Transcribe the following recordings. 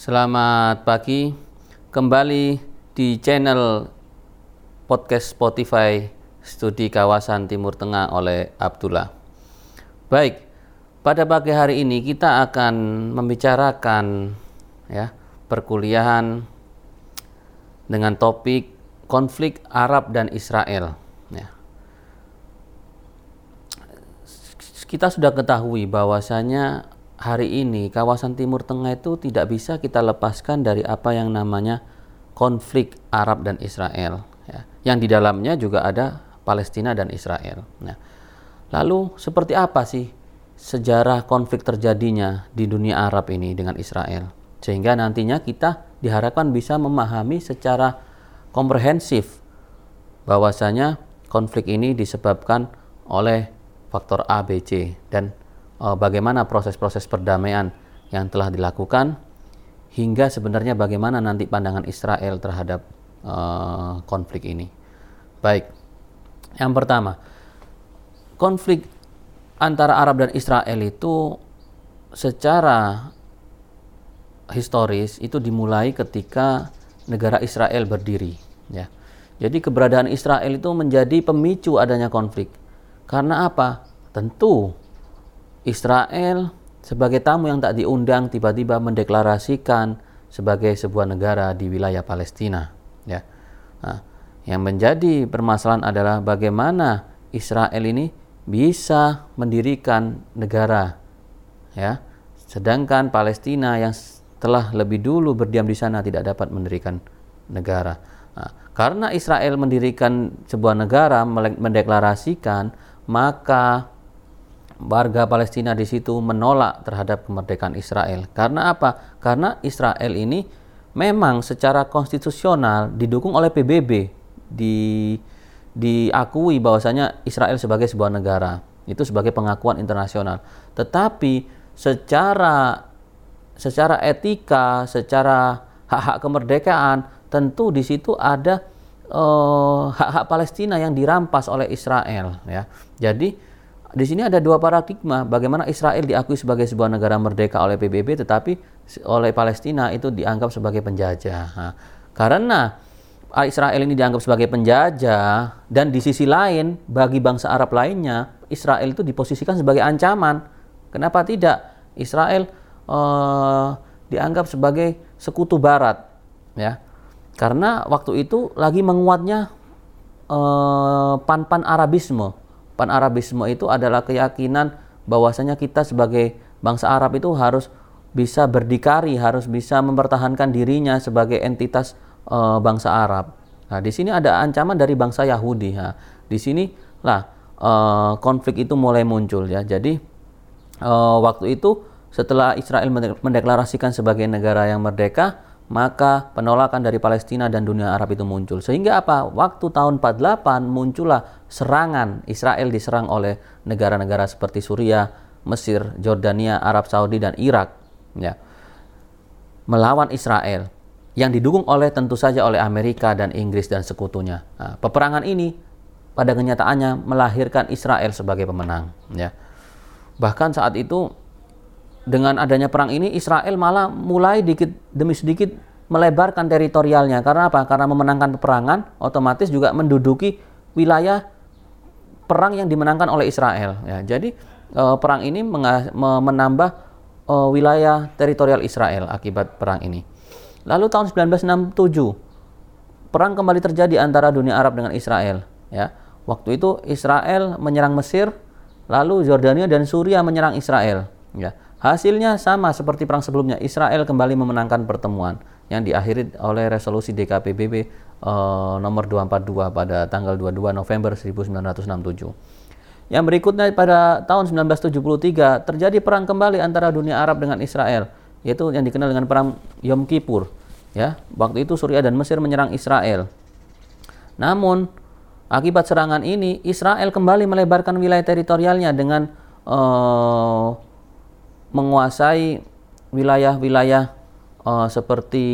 Selamat pagi, kembali di channel podcast Spotify Studi Kawasan Timur Tengah oleh Abdullah. Baik, pada pagi hari ini kita akan membicarakan ya perkuliahan dengan topik konflik Arab dan Israel. Ya. Kita sudah ketahui bahwasanya hari ini kawasan Timur Tengah itu tidak bisa kita lepaskan dari apa yang namanya konflik Arab dan Israel, ya. yang di dalamnya juga ada Palestina dan Israel. Nah, lalu seperti apa sih sejarah konflik terjadinya di dunia Arab ini dengan Israel, sehingga nantinya kita diharapkan bisa memahami secara komprehensif bahwasanya konflik ini disebabkan oleh faktor A, B, C dan uh, bagaimana proses-proses perdamaian yang telah dilakukan hingga sebenarnya bagaimana nanti pandangan Israel terhadap uh, konflik ini. Baik, yang pertama, konflik antara Arab dan Israel itu secara historis itu dimulai ketika negara Israel berdiri. Ya, jadi keberadaan Israel itu menjadi pemicu adanya konflik. Karena apa? Tentu Israel sebagai tamu yang tak diundang tiba-tiba mendeklarasikan sebagai sebuah negara di wilayah Palestina. Ya. Nah, yang menjadi permasalahan adalah bagaimana Israel ini bisa mendirikan negara, ya. Sedangkan Palestina yang telah lebih dulu berdiam di sana tidak dapat mendirikan negara. Nah, karena Israel mendirikan sebuah negara, mendeklarasikan, maka warga Palestina di situ menolak terhadap kemerdekaan Israel. Karena apa? Karena Israel ini memang secara konstitusional didukung oleh PBB di diakui bahwasanya Israel sebagai sebuah negara itu sebagai pengakuan internasional. Tetapi secara secara etika, secara hak-hak kemerdekaan tentu di situ ada eh, hak-hak uh, Palestina yang dirampas oleh Israel ya. Jadi di sini ada dua paradigma bagaimana Israel diakui sebagai sebuah negara merdeka oleh PBB tetapi oleh Palestina itu dianggap sebagai penjajah. Nah, karena Israel ini dianggap sebagai penjajah dan di sisi lain bagi bangsa Arab lainnya Israel itu diposisikan sebagai ancaman. Kenapa tidak? Israel uh, dianggap sebagai sekutu barat ya. Karena waktu itu lagi menguatnya uh, pan-pan Arabisme Pan-Arabisme itu adalah keyakinan bahwasanya kita sebagai bangsa Arab itu harus bisa berdikari, harus bisa mempertahankan dirinya sebagai entitas e, bangsa Arab. Nah, di sini ada ancaman dari bangsa Yahudi. Nah, di sini lah e, konflik itu mulai muncul ya. Jadi e, waktu itu setelah Israel mendeklarasikan sebagai negara yang merdeka, maka penolakan dari Palestina dan dunia Arab itu muncul. Sehingga apa? Waktu tahun 48 muncullah serangan Israel diserang oleh negara-negara seperti Suriah, Mesir, Jordania, Arab Saudi dan Irak ya. Melawan Israel yang didukung oleh tentu saja oleh Amerika dan Inggris dan sekutunya. Nah, peperangan ini pada kenyataannya melahirkan Israel sebagai pemenang ya. Bahkan saat itu dengan adanya perang ini Israel malah mulai dikit demi sedikit melebarkan teritorialnya karena apa? Karena memenangkan peperangan otomatis juga menduduki wilayah perang yang dimenangkan oleh Israel ya. Jadi e, perang ini menambah e, wilayah teritorial Israel akibat perang ini. Lalu tahun 1967 perang kembali terjadi antara dunia Arab dengan Israel ya. Waktu itu Israel menyerang Mesir, lalu Jordania dan Suriah menyerang Israel ya Hasilnya sama seperti perang sebelumnya. Israel kembali memenangkan pertemuan yang diakhiri oleh resolusi DKPBB uh, eh, nomor 242 pada tanggal 22 November 1967. Yang berikutnya pada tahun 1973 terjadi perang kembali antara dunia Arab dengan Israel, yaitu yang dikenal dengan perang Yom Kippur. Ya, waktu itu Suriah dan Mesir menyerang Israel. Namun akibat serangan ini Israel kembali melebarkan wilayah teritorialnya dengan uh, menguasai wilayah-wilayah uh, seperti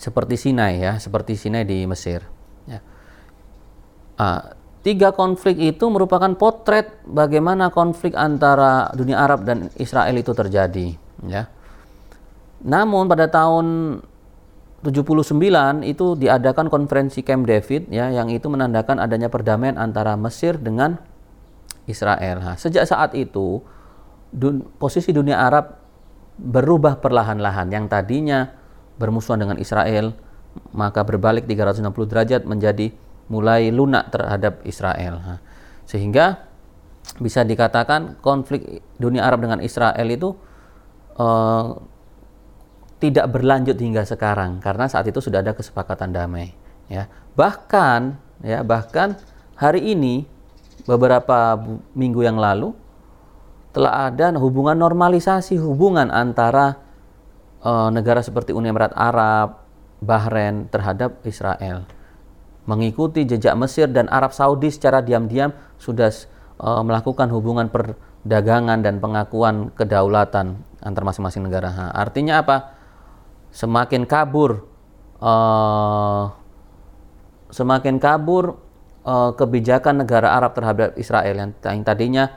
seperti Sinai ya, seperti Sinai di Mesir. Ya. Uh, tiga konflik itu merupakan potret bagaimana konflik antara dunia Arab dan Israel itu terjadi. Ya. Namun pada tahun 79 itu diadakan konferensi Camp David ya yang itu menandakan adanya perdamaian antara Mesir dengan Israel. Nah, sejak saat itu dun, posisi dunia Arab berubah perlahan-lahan yang tadinya bermusuhan dengan Israel maka berbalik 360 derajat menjadi mulai lunak terhadap Israel. Nah, sehingga bisa dikatakan konflik dunia Arab dengan Israel itu uh, tidak berlanjut hingga sekarang karena saat itu sudah ada kesepakatan damai ya bahkan ya bahkan hari ini beberapa minggu yang lalu telah ada hubungan normalisasi hubungan antara uh, negara seperti Uni Emirat Arab Bahrain terhadap Israel mengikuti jejak Mesir dan Arab Saudi secara diam-diam sudah uh, melakukan hubungan perdagangan dan pengakuan kedaulatan antar masing-masing negara. Nah, artinya apa? Semakin kabur, uh, semakin kabur uh, kebijakan negara Arab terhadap Israel yang, tadinya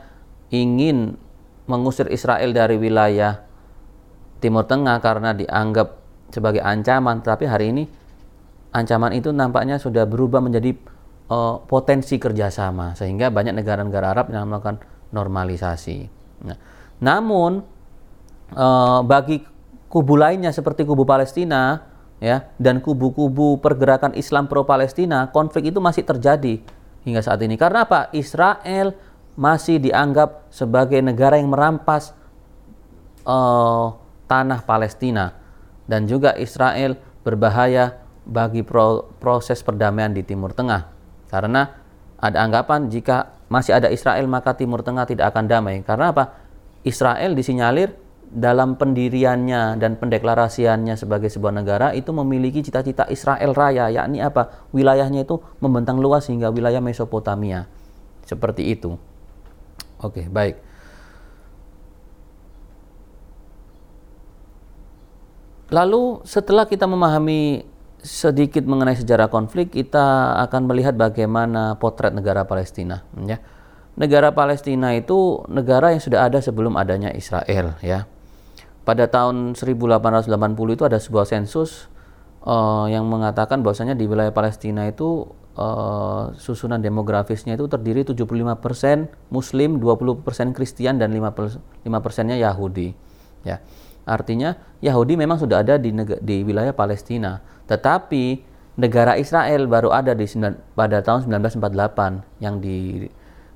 ingin mengusir Israel dari wilayah Timur Tengah karena dianggap sebagai ancaman, tapi hari ini ancaman itu nampaknya sudah berubah menjadi uh, potensi kerjasama sehingga banyak negara-negara Arab yang melakukan normalisasi. Nah, namun uh, bagi kubu lainnya seperti kubu Palestina ya dan kubu-kubu pergerakan Islam pro Palestina konflik itu masih terjadi hingga saat ini karena apa Israel masih dianggap sebagai negara yang merampas uh, tanah Palestina dan juga Israel berbahaya bagi pro proses perdamaian di Timur Tengah karena ada anggapan jika masih ada Israel maka Timur Tengah tidak akan damai. Karena apa? Israel disinyalir dalam pendiriannya dan pendeklarasiannya sebagai sebuah negara itu memiliki cita-cita Israel Raya, yakni apa? Wilayahnya itu membentang luas hingga wilayah Mesopotamia. Seperti itu. Oke, baik. Lalu setelah kita memahami sedikit mengenai sejarah konflik, kita akan melihat bagaimana potret negara Palestina. Ya. Negara Palestina itu negara yang sudah ada sebelum adanya Israel. Ya. Pada tahun 1880 itu ada sebuah sensus uh, yang mengatakan bahwasanya di wilayah Palestina itu uh, susunan demografisnya itu terdiri 75% Muslim, 20% Kristen dan 5 persennya Yahudi. Ya. Artinya Yahudi memang sudah ada di, di wilayah Palestina tetapi negara Israel baru ada di pada tahun 1948 yang di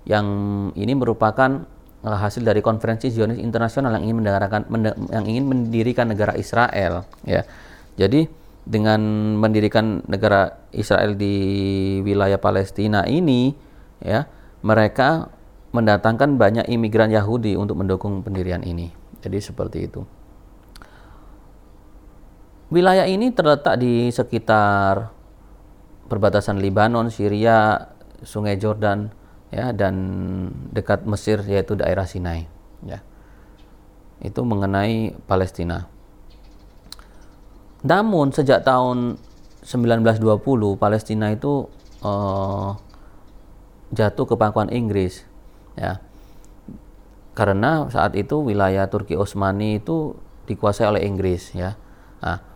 yang ini merupakan hasil dari konferensi Zionis internasional yang ingin mendirikan yang ingin mendirikan negara Israel ya. Jadi dengan mendirikan negara Israel di wilayah Palestina ini ya, mereka mendatangkan banyak imigran Yahudi untuk mendukung pendirian ini. Jadi seperti itu. Wilayah ini terletak di sekitar perbatasan Lebanon, Syria, Sungai Jordan, ya dan dekat Mesir yaitu daerah Sinai, ya. Itu mengenai Palestina. Namun sejak tahun 1920 Palestina itu uh, jatuh ke pangkuan Inggris, ya. Karena saat itu wilayah Turki Utsmani itu dikuasai oleh Inggris, ya. Nah,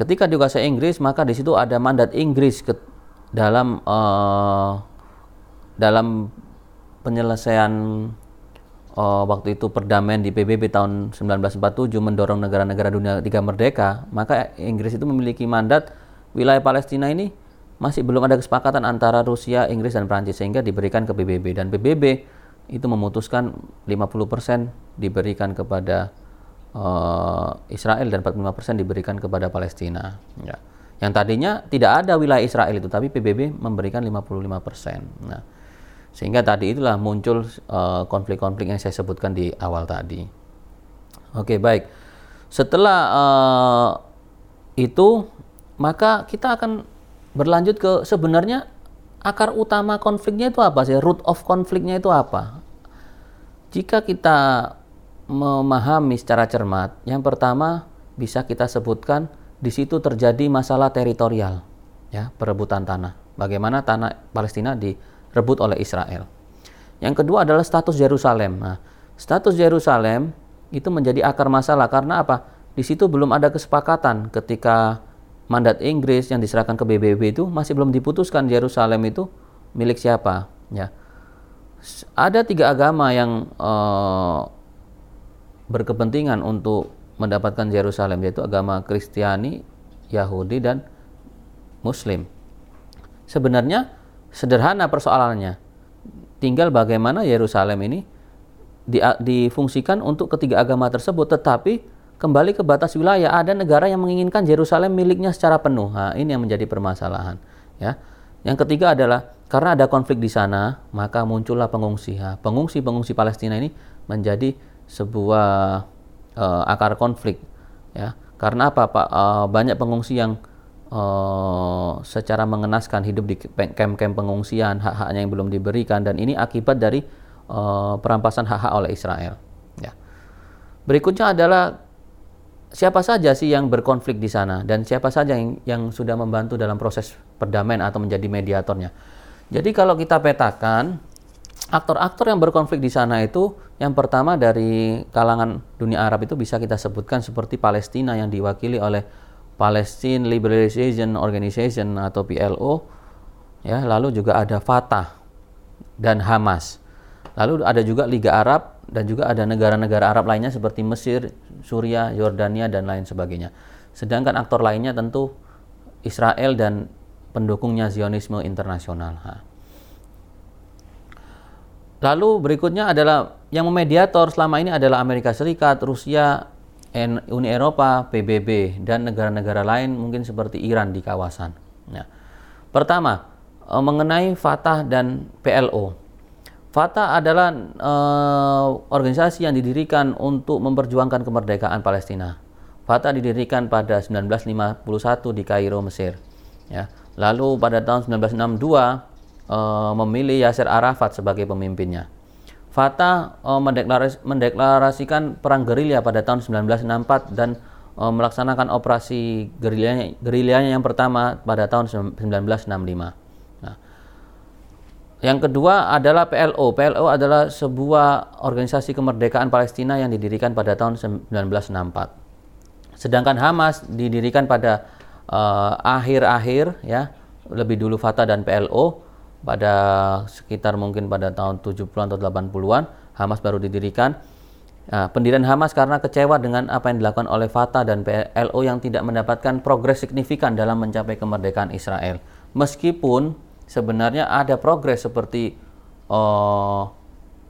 Ketika dikuasai Inggris, maka di situ ada mandat Inggris ke dalam uh, dalam penyelesaian uh, waktu itu perdamaian di PBB tahun 1947 mendorong negara-negara dunia tiga merdeka, maka Inggris itu memiliki mandat wilayah Palestina ini masih belum ada kesepakatan antara Rusia, Inggris dan Prancis sehingga diberikan ke PBB dan PBB itu memutuskan 50% diberikan kepada uh, Israel dan 45% diberikan kepada Palestina. Ya. Yang tadinya tidak ada wilayah Israel itu, tapi PBB memberikan 55%. Nah, sehingga tadi itulah muncul eh, konflik-konflik uh, yang saya sebutkan di awal tadi. Oke, baik. Setelah uh, itu, maka kita akan berlanjut ke sebenarnya akar utama konfliknya itu apa sih? Root of konfliknya itu apa? Jika kita memahami secara cermat, yang pertama bisa kita sebutkan di situ terjadi masalah teritorial, ya, perebutan tanah. Bagaimana tanah Palestina direbut oleh Israel. Yang kedua adalah status Yerusalem. Nah, status Yerusalem itu menjadi akar masalah karena apa? di situ belum ada kesepakatan ketika mandat Inggris yang diserahkan ke PBB itu masih belum diputuskan Yerusalem itu milik siapa ya ada tiga agama yang uh, berkepentingan untuk mendapatkan Yerusalem yaitu agama Kristiani, Yahudi dan Muslim. Sebenarnya sederhana persoalannya. Tinggal bagaimana Yerusalem ini di, difungsikan untuk ketiga agama tersebut tetapi kembali ke batas wilayah ada negara yang menginginkan Yerusalem miliknya secara penuh. Nah, ini yang menjadi permasalahan, ya. Yang ketiga adalah karena ada konflik di sana, maka muncullah pengungsi. Nah, pengungsi-pengungsi Palestina ini menjadi sebuah uh, akar konflik, ya. Karena apa, Pak? Uh, banyak pengungsi yang uh, secara mengenaskan hidup di kamp-kamp pengungsian, hak-haknya yang belum diberikan dan ini akibat dari uh, perampasan hak-hak oleh Israel. Ya. Berikutnya adalah siapa saja sih yang berkonflik di sana dan siapa saja yang, yang sudah membantu dalam proses perdamaian atau menjadi mediatornya. Jadi kalau kita petakan aktor-aktor yang berkonflik di sana itu yang pertama dari kalangan dunia Arab itu bisa kita sebutkan seperti Palestina yang diwakili oleh Palestine Liberation Organization atau PLO ya lalu juga ada Fatah dan Hamas lalu ada juga Liga Arab dan juga ada negara-negara Arab lainnya seperti Mesir, Suria, Yordania dan lain sebagainya. Sedangkan aktor lainnya tentu Israel dan pendukungnya Zionisme internasional. Lalu berikutnya adalah yang memediator selama ini adalah Amerika Serikat, Rusia, Uni Eropa, PBB, dan negara-negara lain mungkin seperti Iran di kawasan. Nah, pertama, eh, mengenai Fatah dan PLO. Fatah adalah uh, organisasi yang didirikan untuk memperjuangkan kemerdekaan Palestina. Fatah didirikan pada 1951 di Kairo, Mesir. Ya. Lalu pada tahun 1962 uh, eh, memilih Yasser Arafat sebagai pemimpinnya. Fatah uh, mendeklaras mendeklarasikan perang gerilya pada tahun 1964 dan uh, melaksanakan operasi gerilyanya, gerilyanya yang pertama pada tahun 1965. Yang kedua adalah PLO. PLO adalah sebuah organisasi kemerdekaan Palestina yang didirikan pada tahun 1964. Sedangkan Hamas didirikan pada eh, akhir-akhir uh, ya, lebih dulu Fatah dan PLO pada sekitar mungkin pada tahun 70-an atau 80-an Hamas baru didirikan. Nah, pendirian Hamas karena kecewa dengan apa yang dilakukan oleh Fatah dan PLO yang tidak mendapatkan progres signifikan dalam mencapai kemerdekaan Israel. Meskipun sebenarnya ada progres seperti uh,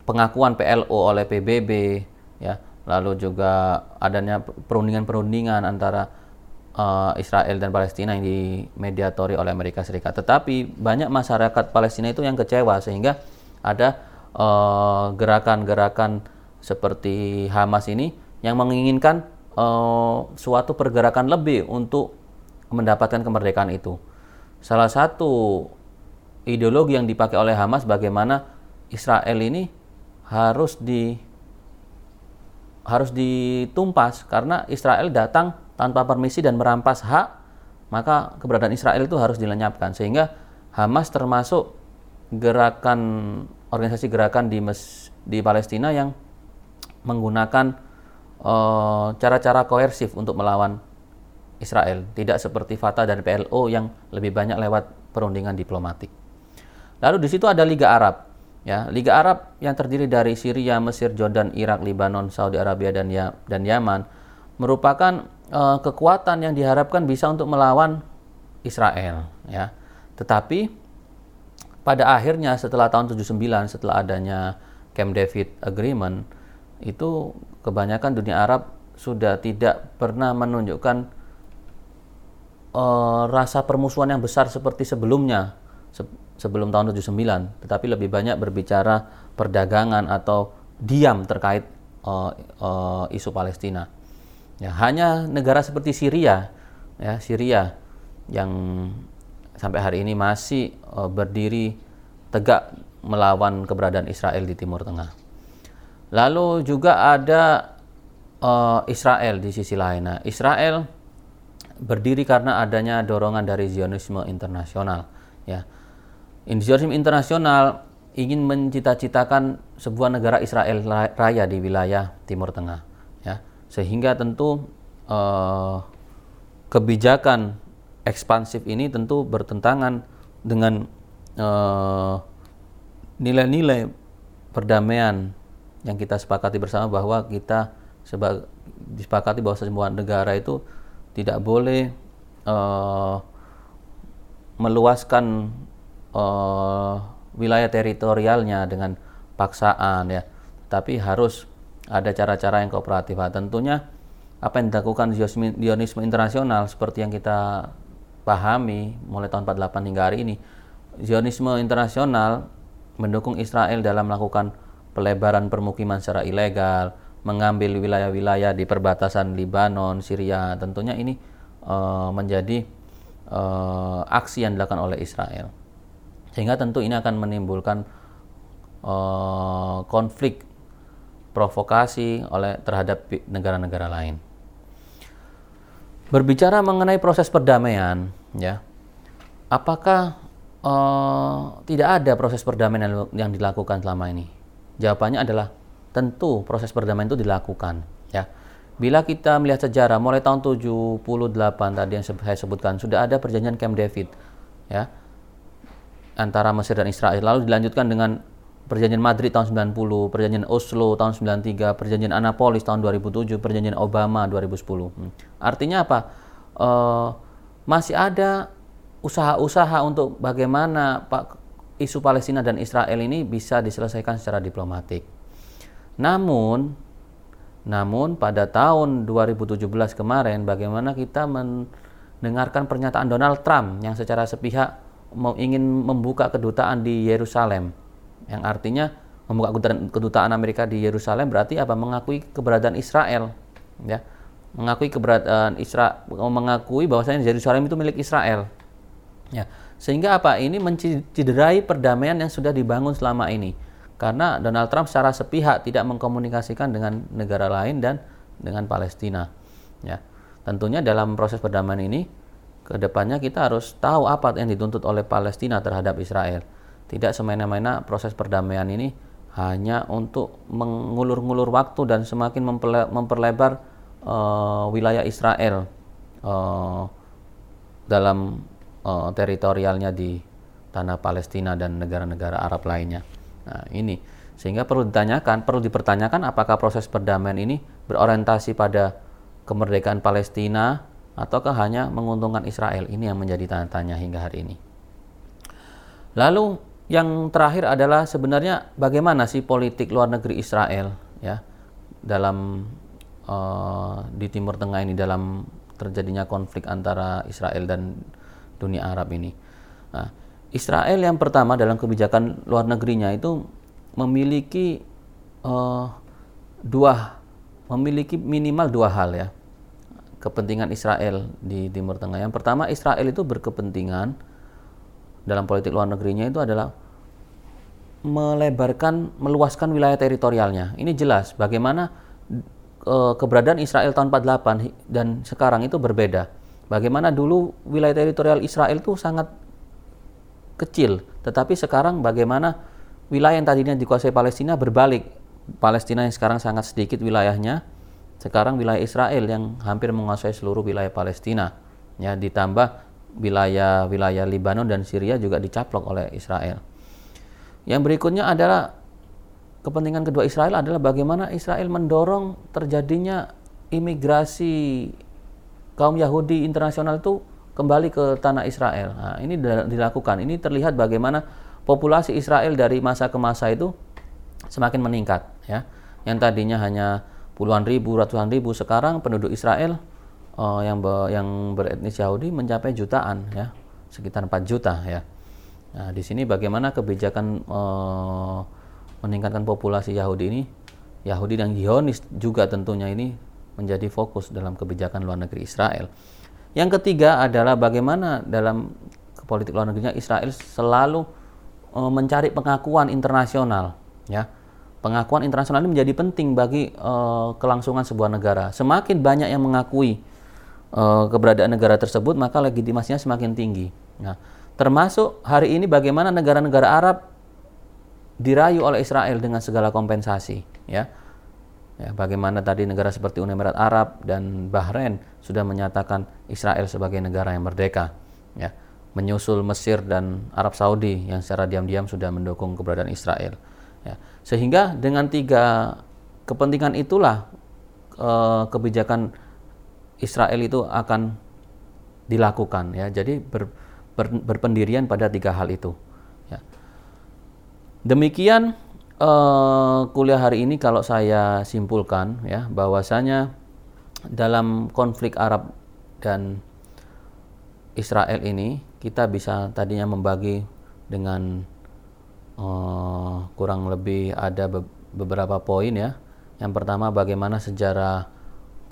pengakuan PLO oleh PBB ya lalu juga adanya perundingan-perundingan antara uh, Israel dan Palestina yang dimediatori oleh Amerika Serikat. Tetapi banyak masyarakat Palestina itu yang kecewa sehingga ada eh, gerakan-gerakan uh, seperti Hamas ini yang menginginkan uh, suatu pergerakan lebih untuk mendapatkan kemerdekaan itu. Salah satu ideologi yang dipakai oleh Hamas bagaimana Israel ini harus di harus ditumpas karena Israel datang tanpa permisi dan merampas hak maka keberadaan Israel itu harus dilenyapkan sehingga Hamas termasuk gerakan organisasi gerakan di Mes, di Palestina yang menggunakan eh, cara-cara uh, koersif untuk melawan Israel tidak seperti Fatah dan PLO yang lebih banyak lewat perundingan diplomatik. Lalu di situ ada Liga Arab. Ya, Liga Arab yang terdiri dari Syria, Mesir, Jordan, Irak, Lebanon, Saudi Arabia dan ya dan Yaman merupakan uh, kekuatan yang diharapkan bisa untuk melawan Israel, ya. Tetapi pada akhirnya setelah tahun 79 setelah adanya Camp David Agreement itu kebanyakan dunia Arab sudah tidak pernah menunjukkan uh, rasa permusuhan yang besar seperti sebelumnya sebelum tahun 79, tetapi lebih banyak berbicara perdagangan atau diam terkait uh, uh, isu Palestina. Ya, hanya negara seperti Syria, ya Syria yang sampai hari ini masih uh, berdiri tegak melawan keberadaan Israel di Timur Tengah. Lalu juga ada uh, Israel di sisi lain. Nah, Israel berdiri karena adanya dorongan dari Zionisme internasional, ya Indonesia internasional ingin mencita-citakan sebuah negara Israel raya di wilayah Timur Tengah. Sehingga tentu uh, kebijakan ekspansif ini tentu bertentangan dengan nilai nilai-nilai perdamaian yang kita sepakati bersama bahwa kita sebab disepakati bahwa semua negara itu tidak boleh uh, meluaskan uh, wilayah teritorialnya dengan paksaan ya, tapi harus ada cara-cara yang kooperatif. Nah, tentunya apa yang dilakukan Zionisme internasional seperti yang kita pahami mulai tahun 48 hingga hari ini, Zionisme internasional mendukung Israel dalam melakukan pelebaran permukiman secara ilegal, mengambil wilayah-wilayah di perbatasan Libanon, Syria. Tentunya ini uh, menjadi uh, aksi yang dilakukan oleh Israel. Sehingga tentu ini akan menimbulkan uh, konflik provokasi oleh terhadap negara-negara lain. Berbicara mengenai proses perdamaian, ya, apakah uh, tidak ada proses perdamaian yang dilakukan selama ini? Jawabannya adalah tentu proses perdamaian itu dilakukan, ya. Bila kita melihat sejarah mulai tahun 78 tadi yang saya sebutkan sudah ada perjanjian Camp David, ya, antara Mesir dan Israel. Lalu dilanjutkan dengan Perjanjian Madrid tahun 90, Perjanjian Oslo tahun 93, Perjanjian Annapolis tahun 2007, Perjanjian Obama 2010. Hmm. Artinya apa? Uh, masih ada usaha-usaha untuk bagaimana Pak isu Palestina dan Israel ini bisa diselesaikan secara diplomatik. Namun, namun pada tahun 2017 kemarin, bagaimana kita mendengarkan pernyataan Donald Trump yang secara sepihak mau ingin membuka kedutaan di Yerusalem yang artinya membuka kedutaan Amerika di Yerusalem berarti apa? Mengakui keberadaan Israel ya. Mengakui keberadaan Israel mengakui bahwasanya Yerusalem itu milik Israel ya. Sehingga apa? Ini menciderai perdamaian yang sudah dibangun selama ini. Karena Donald Trump secara sepihak tidak mengkomunikasikan dengan negara lain dan dengan Palestina ya. Tentunya dalam proses perdamaian ini ke depannya kita harus tahu apa yang dituntut oleh Palestina terhadap Israel tidak semena-mena proses perdamaian ini hanya untuk mengulur-ngulur waktu dan semakin memperlebar uh, wilayah Israel uh, dalam uh, teritorialnya di tanah Palestina dan negara-negara Arab lainnya. Nah, ini sehingga perlu ditanyakan, perlu dipertanyakan apakah proses perdamaian ini berorientasi pada kemerdekaan Palestina ataukah hanya menguntungkan Israel? Ini yang menjadi tanda tanya hingga hari ini. Lalu yang terakhir adalah sebenarnya bagaimana sih politik luar negeri Israel ya dalam uh, di Timur Tengah ini dalam terjadinya konflik antara Israel dan dunia Arab ini. Nah, Israel yang pertama dalam kebijakan luar negerinya itu memiliki uh, dua memiliki minimal dua hal ya kepentingan Israel di Timur Tengah. Yang pertama Israel itu berkepentingan dalam politik luar negerinya itu adalah melebarkan, meluaskan wilayah teritorialnya. Ini jelas bagaimana e, keberadaan Israel tahun 48 dan sekarang itu berbeda. Bagaimana dulu wilayah teritorial Israel itu sangat kecil, tetapi sekarang bagaimana wilayah yang tadinya dikuasai Palestina berbalik. Palestina yang sekarang sangat sedikit wilayahnya, sekarang wilayah Israel yang hampir menguasai seluruh wilayah Palestina. Ya, ditambah wilayah-wilayah Libanon dan Syria juga dicaplok oleh Israel. Yang berikutnya adalah kepentingan kedua Israel adalah bagaimana Israel mendorong terjadinya imigrasi kaum Yahudi internasional itu kembali ke tanah Israel. Nah, ini dilakukan. Ini terlihat bagaimana populasi Israel dari masa ke masa itu semakin meningkat ya. Yang tadinya hanya puluhan ribu, ratusan ribu, sekarang penduduk Israel uh, yang be, yang beretnis Yahudi mencapai jutaan ya, sekitar 4 juta ya. Nah, di sini bagaimana kebijakan uh, meningkatkan populasi Yahudi ini, Yahudi dan Zionis juga tentunya ini menjadi fokus dalam kebijakan luar negeri Israel. Yang ketiga adalah bagaimana dalam politik luar negerinya Israel selalu uh, mencari pengakuan internasional, ya. Pengakuan internasional ini menjadi penting bagi uh, kelangsungan sebuah negara. Semakin banyak yang mengakui keberadaan negara tersebut, maka legitimasinya semakin tinggi. Nah, termasuk hari ini bagaimana negara-negara Arab dirayu oleh Israel dengan segala kompensasi, ya. Ya, bagaimana tadi negara seperti Uni Emirat Arab dan Bahrain sudah menyatakan Israel sebagai negara yang merdeka. Ya, menyusul Mesir dan Arab Saudi yang secara diam-diam sudah mendukung keberadaan Israel. Ya, sehingga dengan tiga kepentingan itulah eh, kebijakan Israel itu akan dilakukan. Ya, jadi ber, berpendirian pada tiga hal itu. Ya. Demikian uh, kuliah hari ini kalau saya simpulkan ya bahwasanya dalam konflik Arab dan Israel ini kita bisa tadinya membagi dengan uh, kurang lebih ada be beberapa poin ya. Yang pertama bagaimana sejarah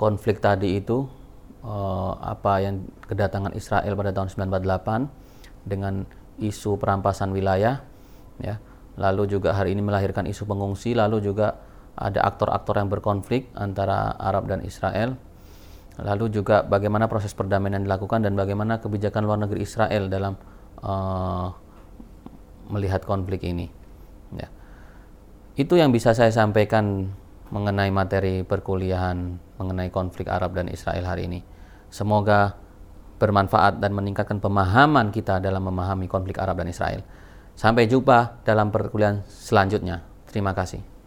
konflik tadi itu uh, apa yang kedatangan Israel pada tahun 1948 dengan isu perampasan wilayah ya lalu juga hari ini melahirkan isu pengungsi, lalu juga ada aktor-aktor yang berkonflik antara Arab dan Israel. Lalu juga bagaimana proses perdamaian yang dilakukan dan bagaimana kebijakan luar negeri Israel dalam uh, melihat konflik ini. Ya. Itu yang bisa saya sampaikan mengenai materi perkuliahan mengenai konflik Arab dan Israel hari ini. Semoga bermanfaat dan meningkatkan pemahaman kita dalam memahami konflik Arab dan Israel. Sampai jumpa dalam perkuliahan selanjutnya. Terima kasih.